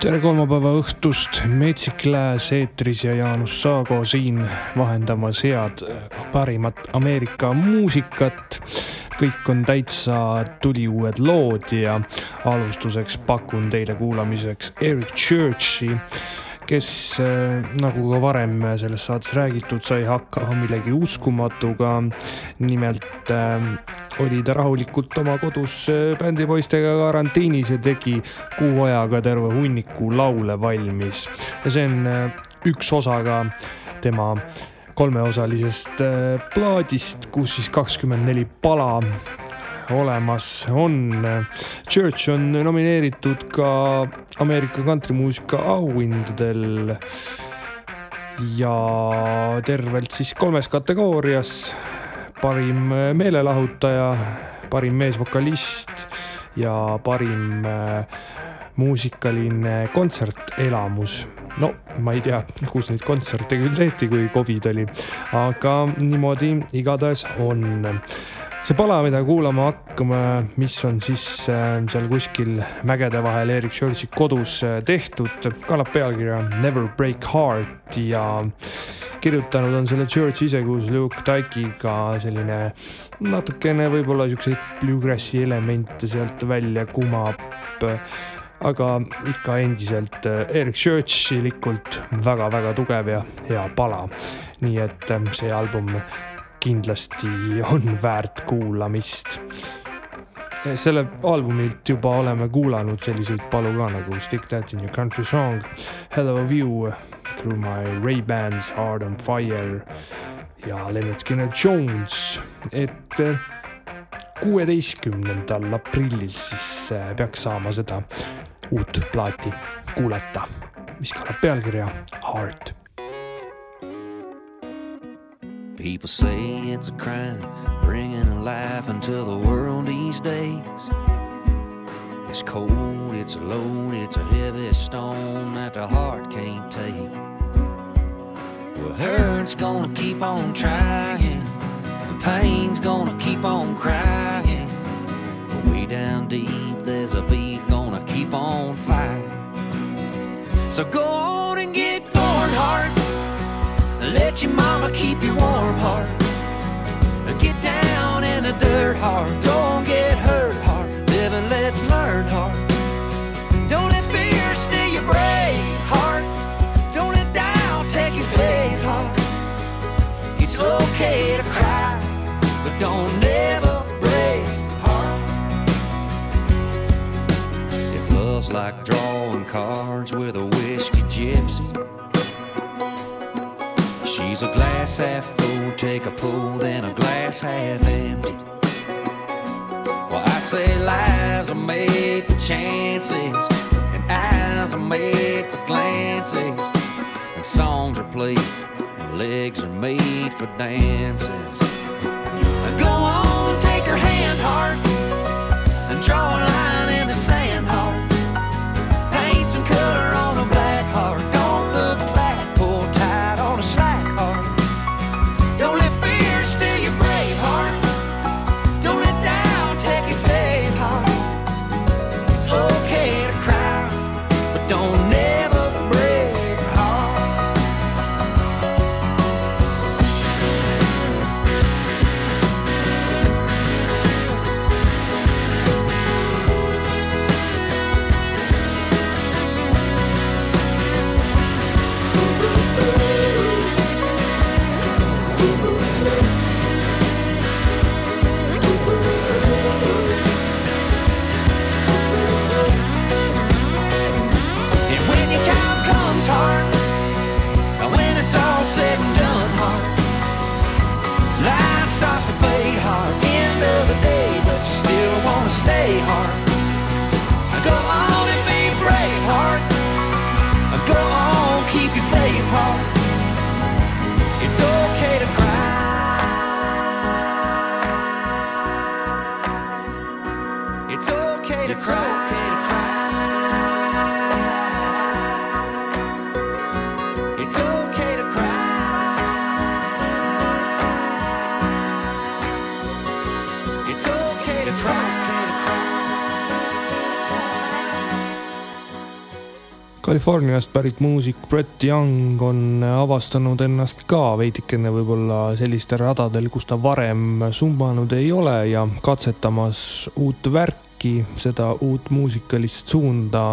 tere kolmapäeva õhtust, Metsik Lääs eetris ja Jaanus Saago siin vahendamas head parimat Ameerika muusikat. kõik on täitsa tuliuued lood ja alustuseks pakun teile kuulamiseks Eric Churchi kes nagu ka varem selles saates räägitud, sai hakkama millegi uskumatuga. nimelt äh, oli ta rahulikult oma kodus äh, bändipoistega karantiinis ja tegi kuu ajaga terve hunniku laule valmis. ja see on äh, üks osa ka tema kolmeosalisest äh, plaadist, kus siis kakskümmend neli pala olemas on. Church on nomineeritud ka Ameerika kantrimuusika auhindadel ja tervelt siis kolmes kategoorias. parim meelelahutaja, parim meesvokalist ja parim äh, muusikaline kontsertelamus no ma ei tea, kus neid kontserte küll tehti, kui Covid oli, aga niimoodi igatahes on see pala, mida kuulama hakkame, mis on siis äh, seal kuskil mägede vahel Erik Churchi kodus äh, tehtud, kannab pealkirja Never Break Heart ja kirjutanud on selle Church ise koos Luke Tyke'iga selline natukene võib-olla siukseid bluegrassi elemente sealt välja kumab aga ikka endiselt äh, Erik Churchilikult väga-väga tugev ja hea pala. nii et see album kindlasti on väärt kuulamist. selle albumilt juba oleme kuulanud selliseid palu ka nagu Stick that in your country song, Hello View, Through my Ray-Bans, Hard on fire ja Leonard Skinner Jones, et kuueteistkümnendal aprillil siis äh, peaks saama seda uut plaati kuulata, mis kannab pealkirja Heart People say it's a crime bringing a life into the world these days. It's cold, it's a load, it's a heavy stone that the heart can't take. Well, hurt's gonna keep on trying, and pain's gonna keep on crying. But way down deep, there's a beat gonna keep on fighting. So go on and get born heart. Let your mama keep you warm, dirt, heart. Don't get hurt, heart. Live and let learn, heart. Don't let fear steal your brave, heart. Don't let doubt take your faith, heart. It's okay to cry, but don't never break, heart. If love's like drawing cards with a whiskey gypsy. She's a glass half full, take a pull, then a glass half empty. Say lives are made for chances, and eyes are made for glances, and songs are played, and legs are made for dances. Californiast pärit muusik Brett Young on avastanud ennast ka veidikene võib-olla sellistel radadel, kus ta varem sumbanud ei ole ja katsetamas uut värki, seda uut muusikalist suunda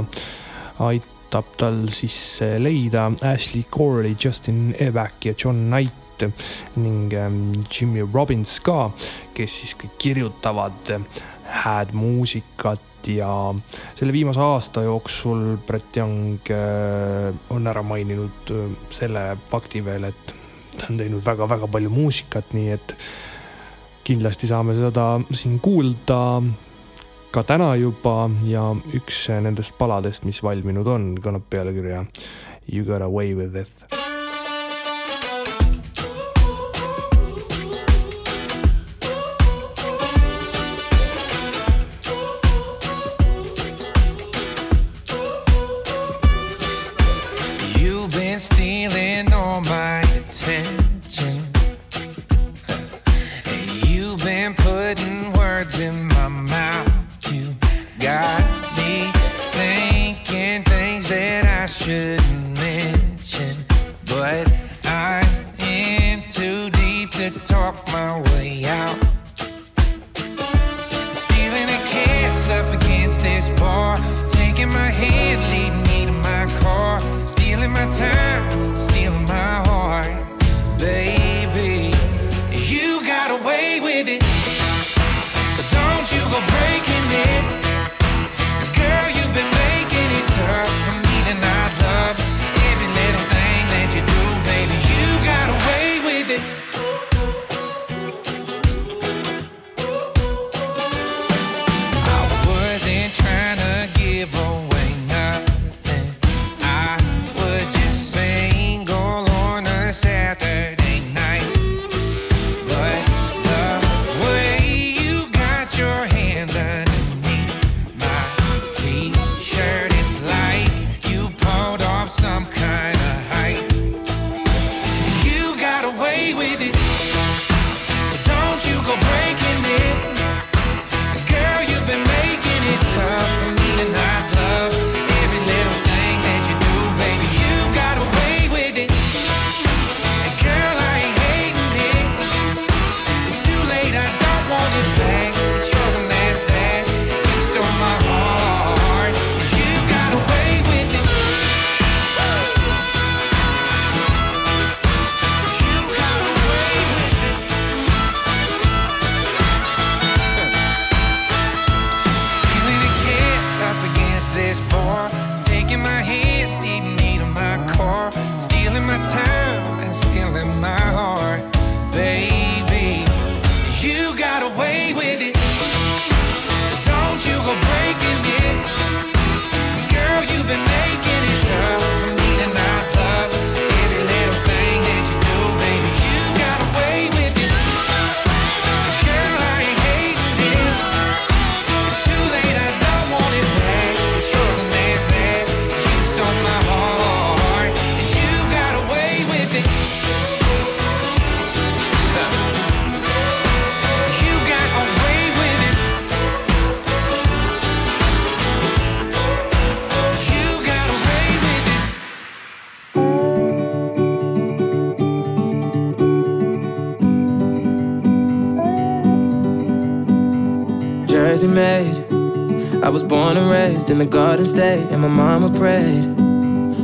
aitab tal siis leida Ashley Corley, Justin Evack ja John Knight ning ähm, Jimmy Robbins ka, kes siis kõik kirjutavad hääd muusikat ja selle viimase aasta jooksul Brett Young äh, on ära maininud äh, selle fakti veel, et ta on teinud väga-väga palju muusikat, nii et kindlasti saame seda siin kuulda ka täna juba ja üks nendest paladest, mis valminud on, kannab pealkirja You got away with it in the garden state, and my mama prayed.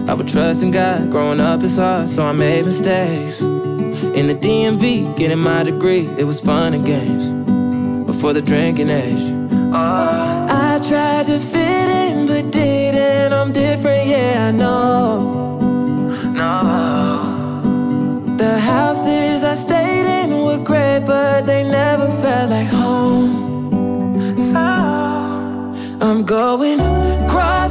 I would trust in God, growing up is hard, so I made mistakes. In the DMV, getting my degree, it was fun and games. Before the drinking age, oh, I tried to fit in, but didn't. I'm different, yeah, I know. No. The houses I stayed in were great, but they never felt like home. Going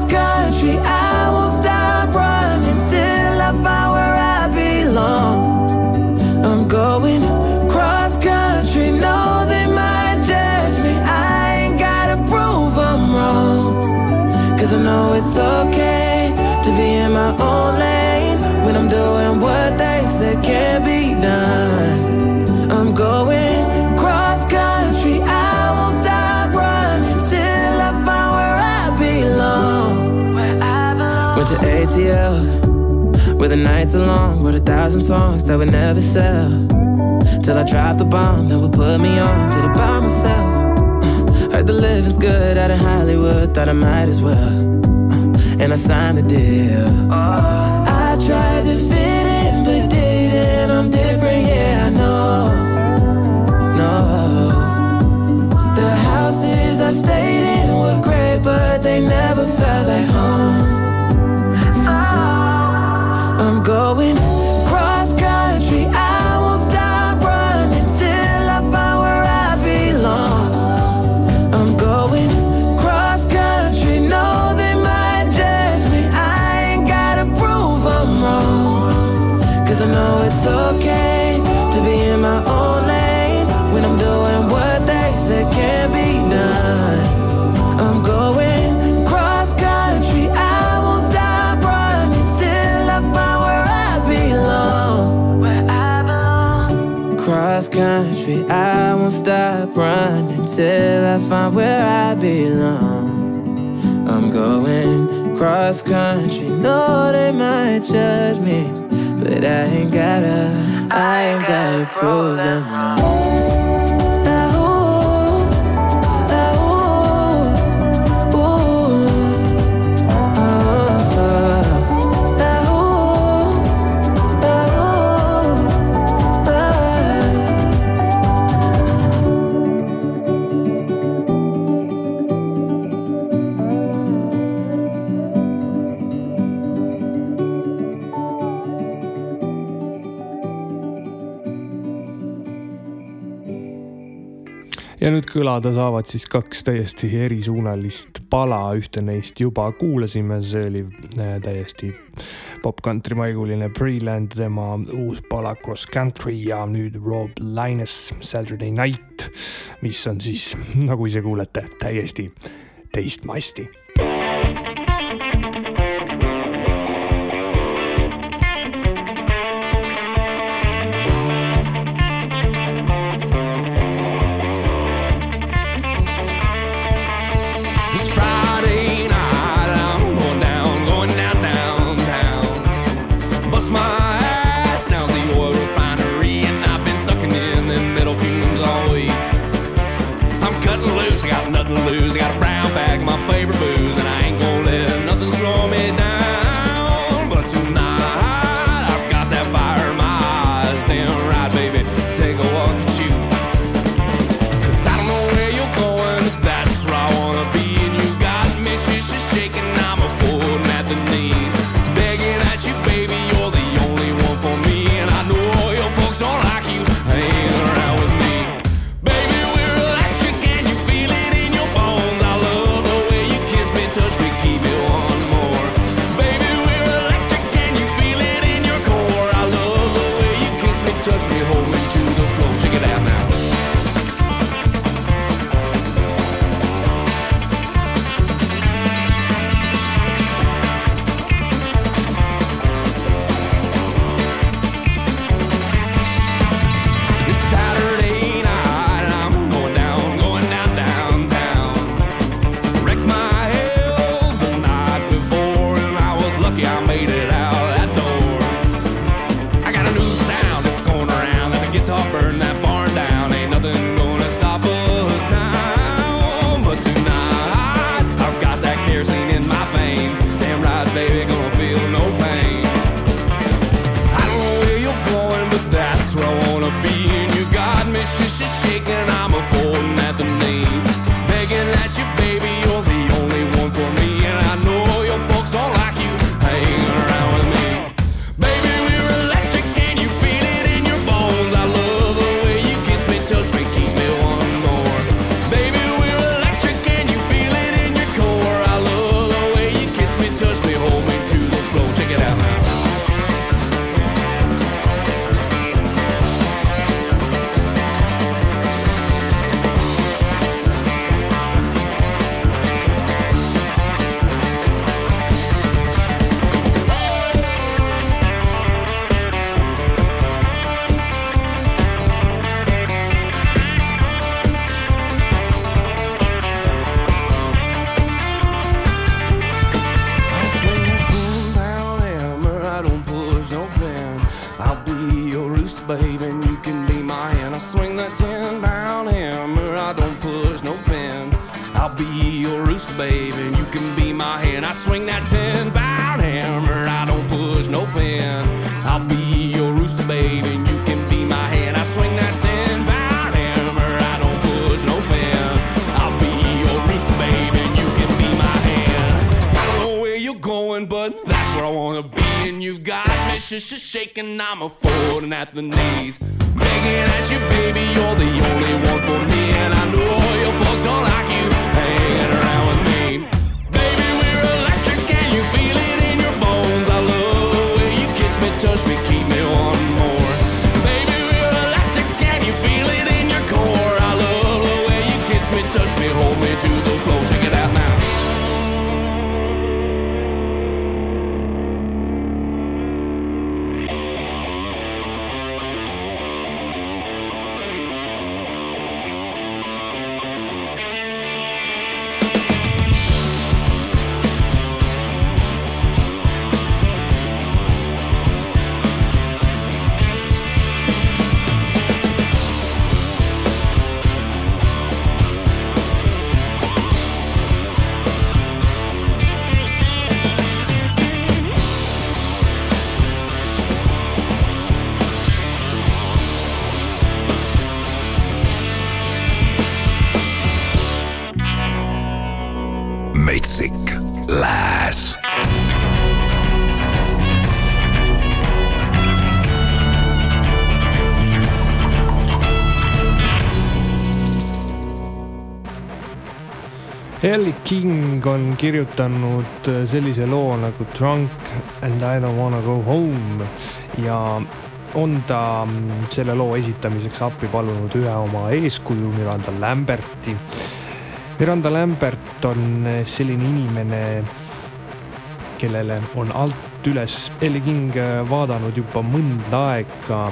country. I won't stop running till I find where I belong. I'm going cross country. No, they might judge me. I ain't gotta prove I'm wrong. Cause I know it's okay Where the nights are long, wrote a thousand songs that would never sell. Till I dropped the bomb that would put me on, did it by myself. Uh, heard the living's good out in Hollywood, thought I might as well. Uh, and I signed the deal. Oh, I tried to country. I won't stop running till I find where I belong. I'm going cross country. No, they might judge me, but I ain't gotta. I ain't gotta prove them wrong. Kõlada saavad siis kaks täiesti erisuunalist pala, ühte neist juba kuulasime, see oli äh, täiesti pop-country maiguline Freeland, tema uus pala Cross Country ja nüüd Rob Lines Saturday Night, mis on siis, nagu ise kuulete, täiesti teist masti I'm a affording at the name. Kelly King on kirjutanud äh, sellise loo nagu Drunk and I don't wanna go home ja on ta mm, selle loo esitamiseks appi palunud ühe oma eeskuju, Miranda Lamberti. Miranda Lambert on äh, selline inimene, kellele on alt üles Kelly King äh, vaadanud juba mõnda aega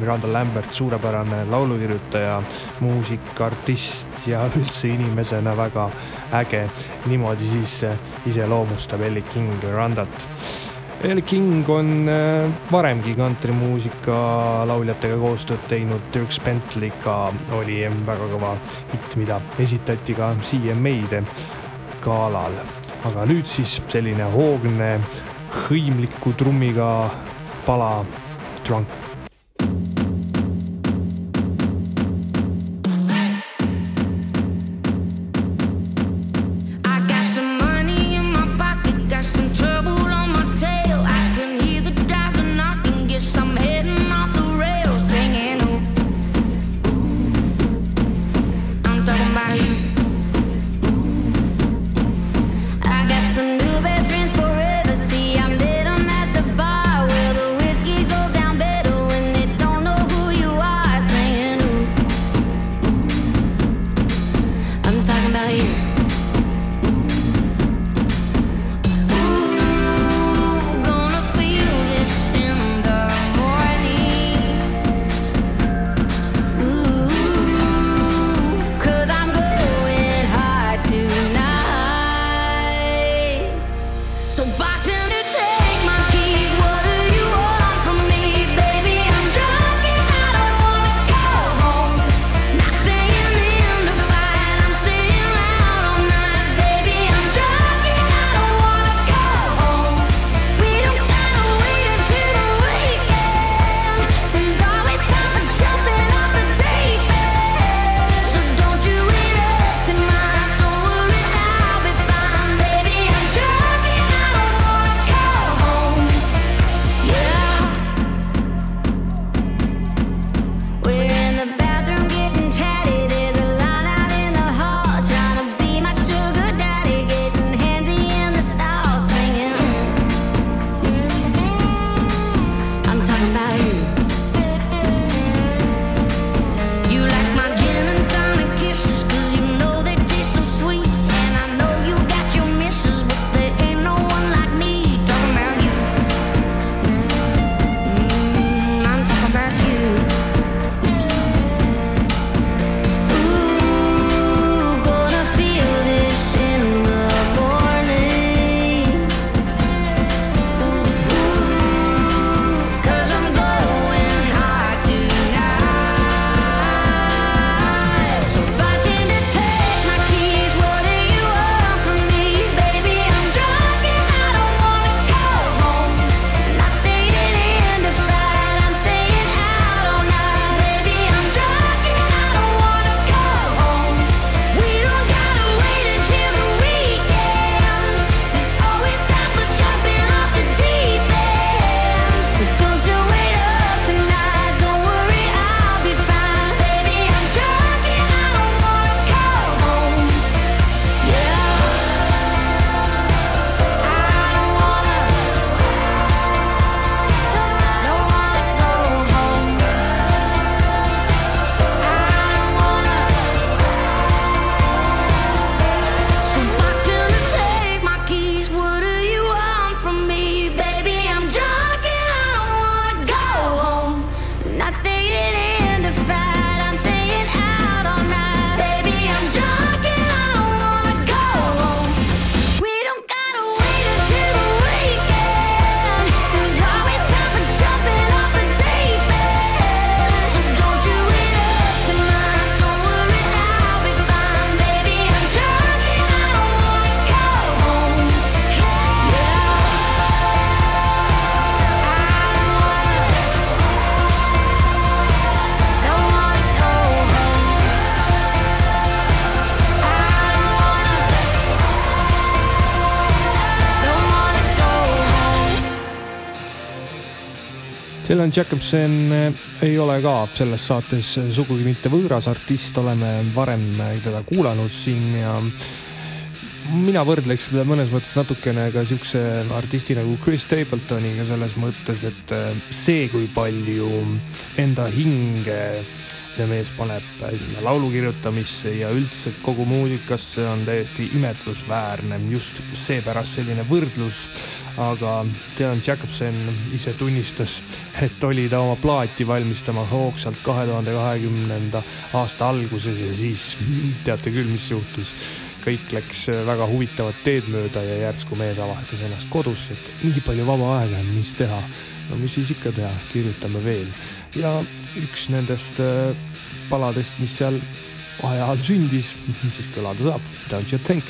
Miranda Lambert, suurepärane laulukirjutaja, muusikaartist ja üldse inimesena väga äge. niimoodi siis eh, iseloomustab Ellie King Mirandat. Ellie King on eh, varemgi kantrimuusika lauljatega koostööd teinud, Dirk Bentley'ga oli väga kõva hitt, mida esitati ka CMA-de galal. aga nüüd siis selline hoogne hõimliku trummiga pala Drunk Dylan Jacobson eh, ei ole ka selles saates sugugi mitte võõras artist, oleme varem teda kuulanud siin ja mina võrdleks teda mõnes mõttes natukene ka siukse artisti nagu Chris Stapletoniga selles mõttes, et eh, see, kui palju enda hinge see mees paneb sinna laulu kirjutamisse ja üldse kogu muusikasse on täiesti imetlusväärne, just seepärast selline võrdlus aga Dylan Jacobson ise tunnistas, et oli ta oma plaati valmistama hoogsalt kahe tuhande kahekümnenda aasta alguses ja siis teate küll, mis juhtus. kõik läks väga huvitavat teed mööda ja järsku mees avastas ennast kodus, et nii palju vaba aega on, mis teha. no mis siis ikka teha, kirjutame veel. ja üks nendest äh, paladest, mis seal vaheajal sündis, siis kõlada saab, Don't you think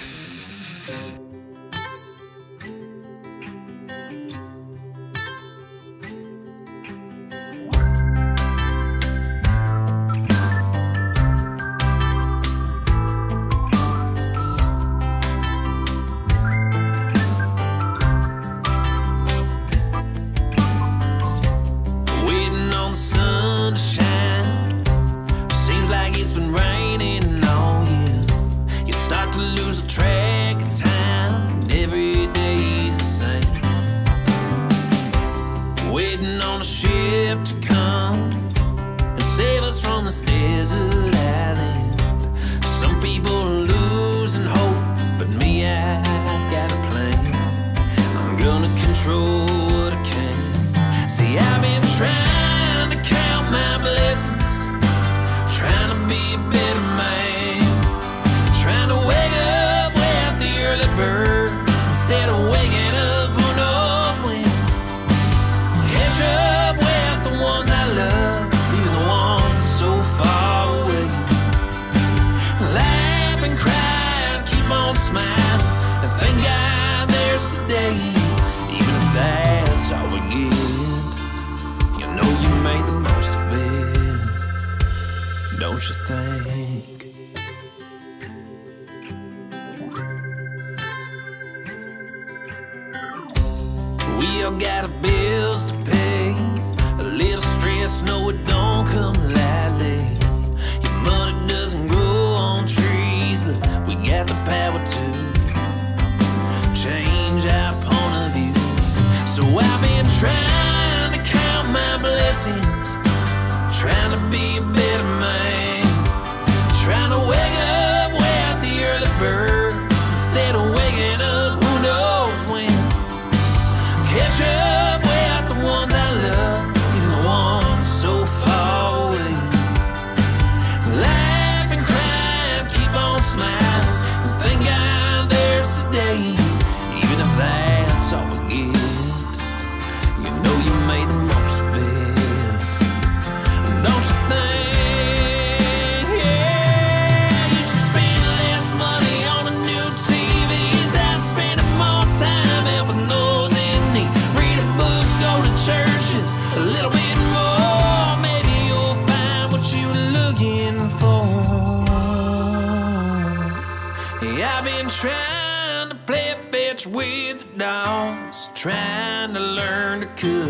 그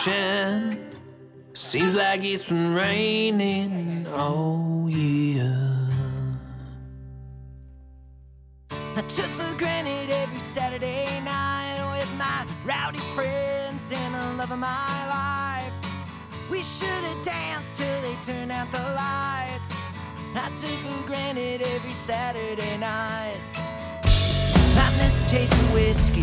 ocean. Seems like it's been raining all year. I took for granted every Saturday night with my rowdy friends and the love of my life. We should have danced till they turned out the lights. I took for granted every Saturday night. I miss the taste of whiskey.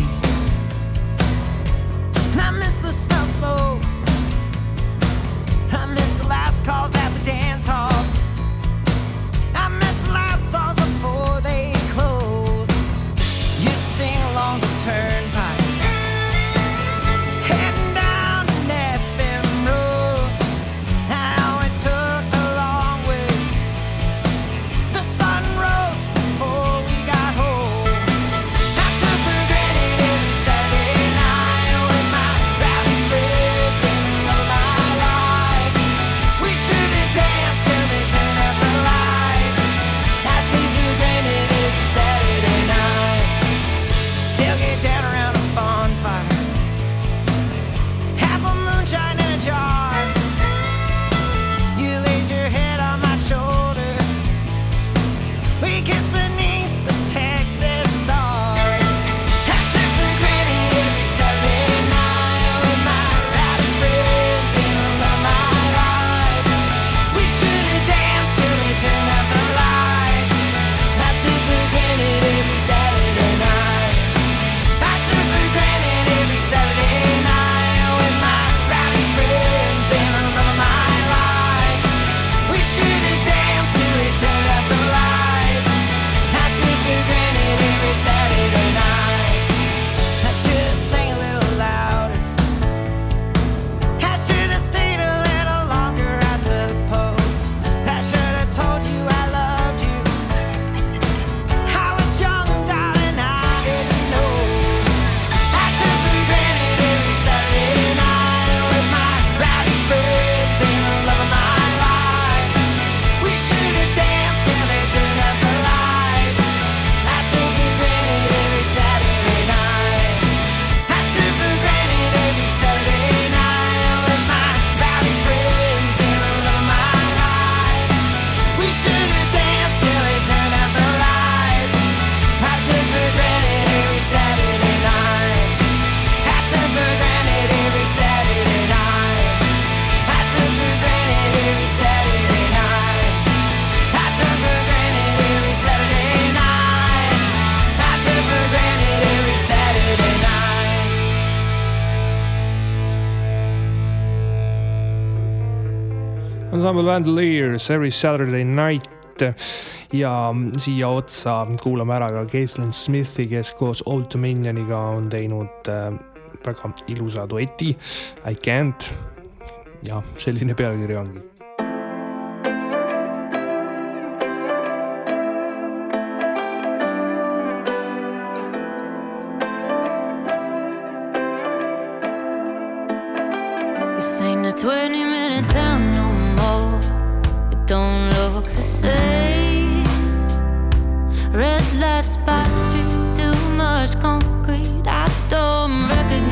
ansambel Bandoliers Every Saturday Night. Ja siia otsa kuulame ära ka Caitlin Smithi, kes koos Old Dominioniga on teinud äh, väga ilusa dueti I can't. Ja selline pealkiri ongi. This ain't a 20 minute town, no don't look the same. Red lights by streets, too much concrete. I don't recognize.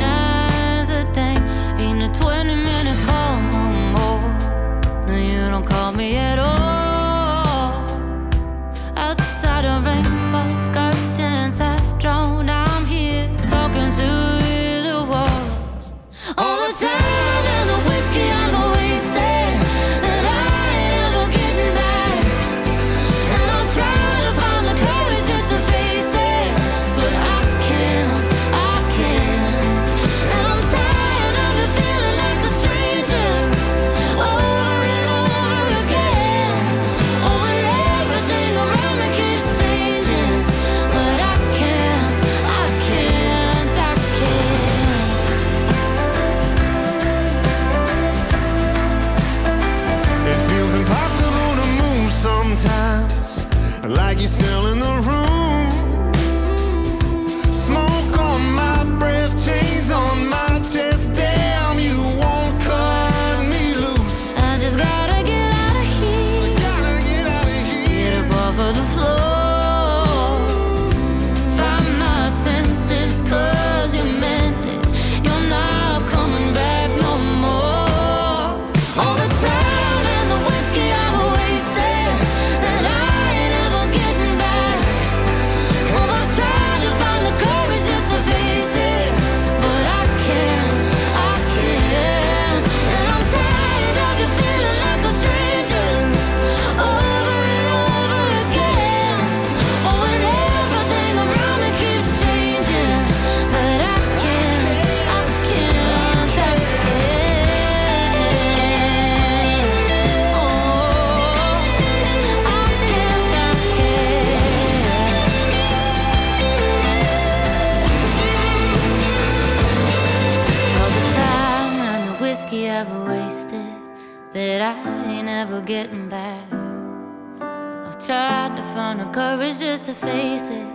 courage just to face it.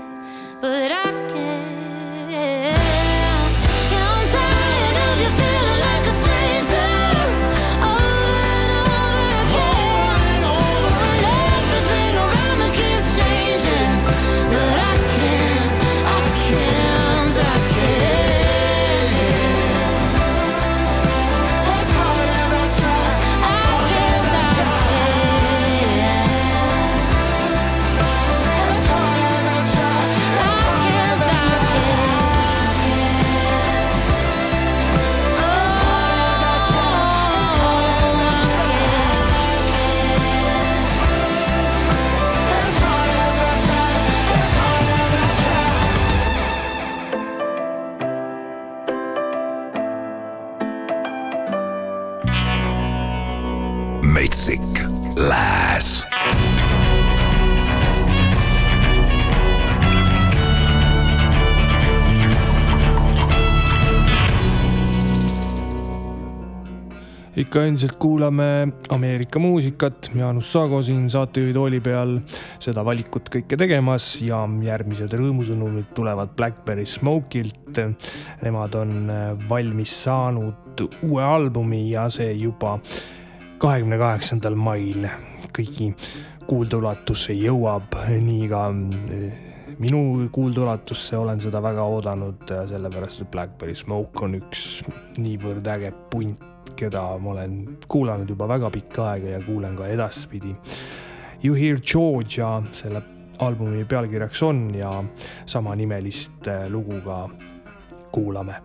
But I ikka endiselt kuulame Ameerika muusikat. Jaanus Saago siin saatejuhi tooli peal seda valikut kõike tegemas ja järgmised rõõmusõnumid tulevad Blackberry Smoke'ilt. Nemad on valmis saanud uue albumi ja see juba kahekümne kaheksandal mail kõigi kuuldeulatusse jõuab, nii ka eh, minu kuuldeulatusse olen seda väga oodanud, sellepärast et Blackberry Smoke on üks niivõrd äge punt keda ma olen kuulanud juba väga pikka aega ja kuulen ka edaspidi. You Hear Georgia selle albumi pealkirjaks on ja samanimelist eh, lugu ka kuulame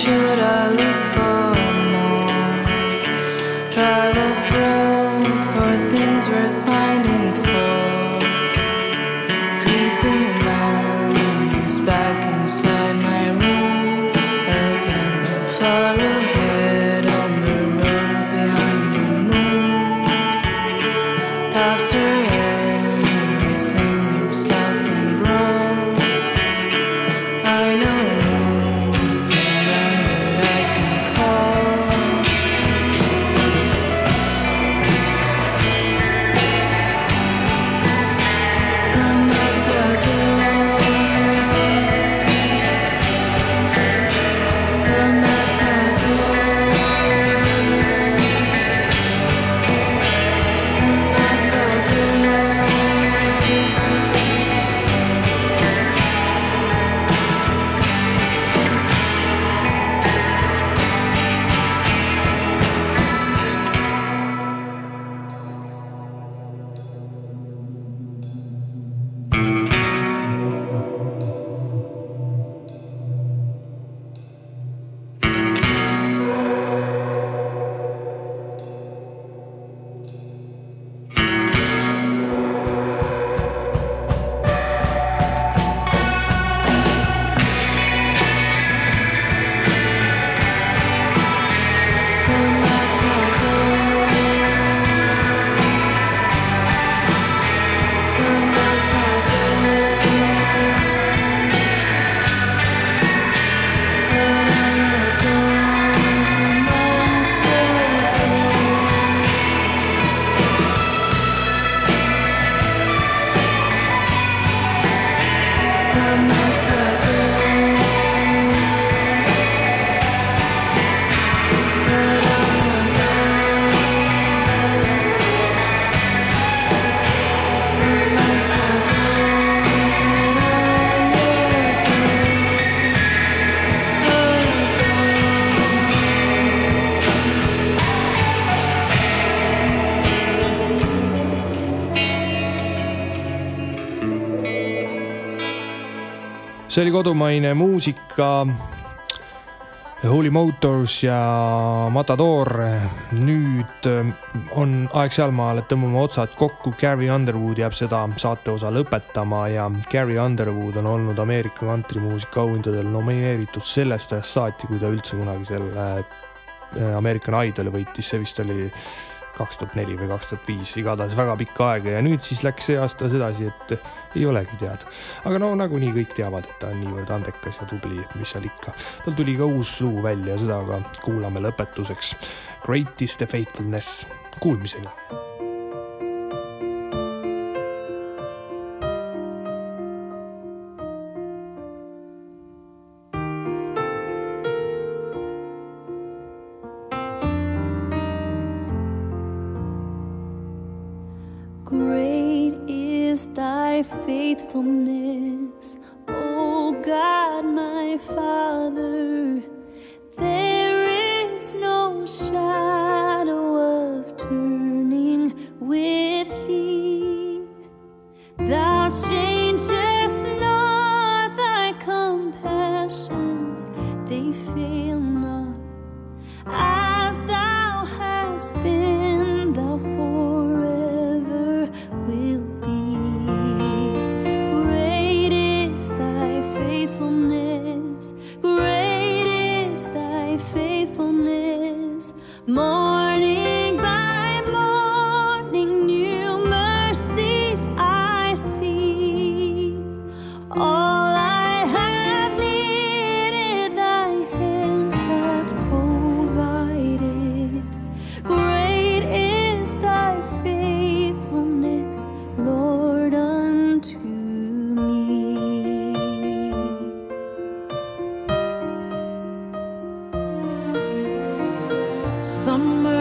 sure see oli kodumaine muusika. Holy Motors ja Matador. nüüd äh, on aeg sealmaal, et tõmbame otsad kokku. Gary Underwood jääb seda saateosa lõpetama ja Gary Underwood on olnud Ameerika kantrimuusika auhindadel nomineeritud sellest ajast saati, kui ta üldse kunagi selle äh, American Idoli võitis, see vist oli kaks tuhat neli või kaks tuhat viis, igatahes väga pikka aega ja nüüd siis läks see aasta sedasi, et ei olegi teada. aga no nagunii kõik teavad, et ta on niivõrd andekas ja tubli, et mis seal ikka. tal tuli ka uus lugu välja, seda ka kuulame lõpetuseks. Great is the faithfulness, kuulmiseni summer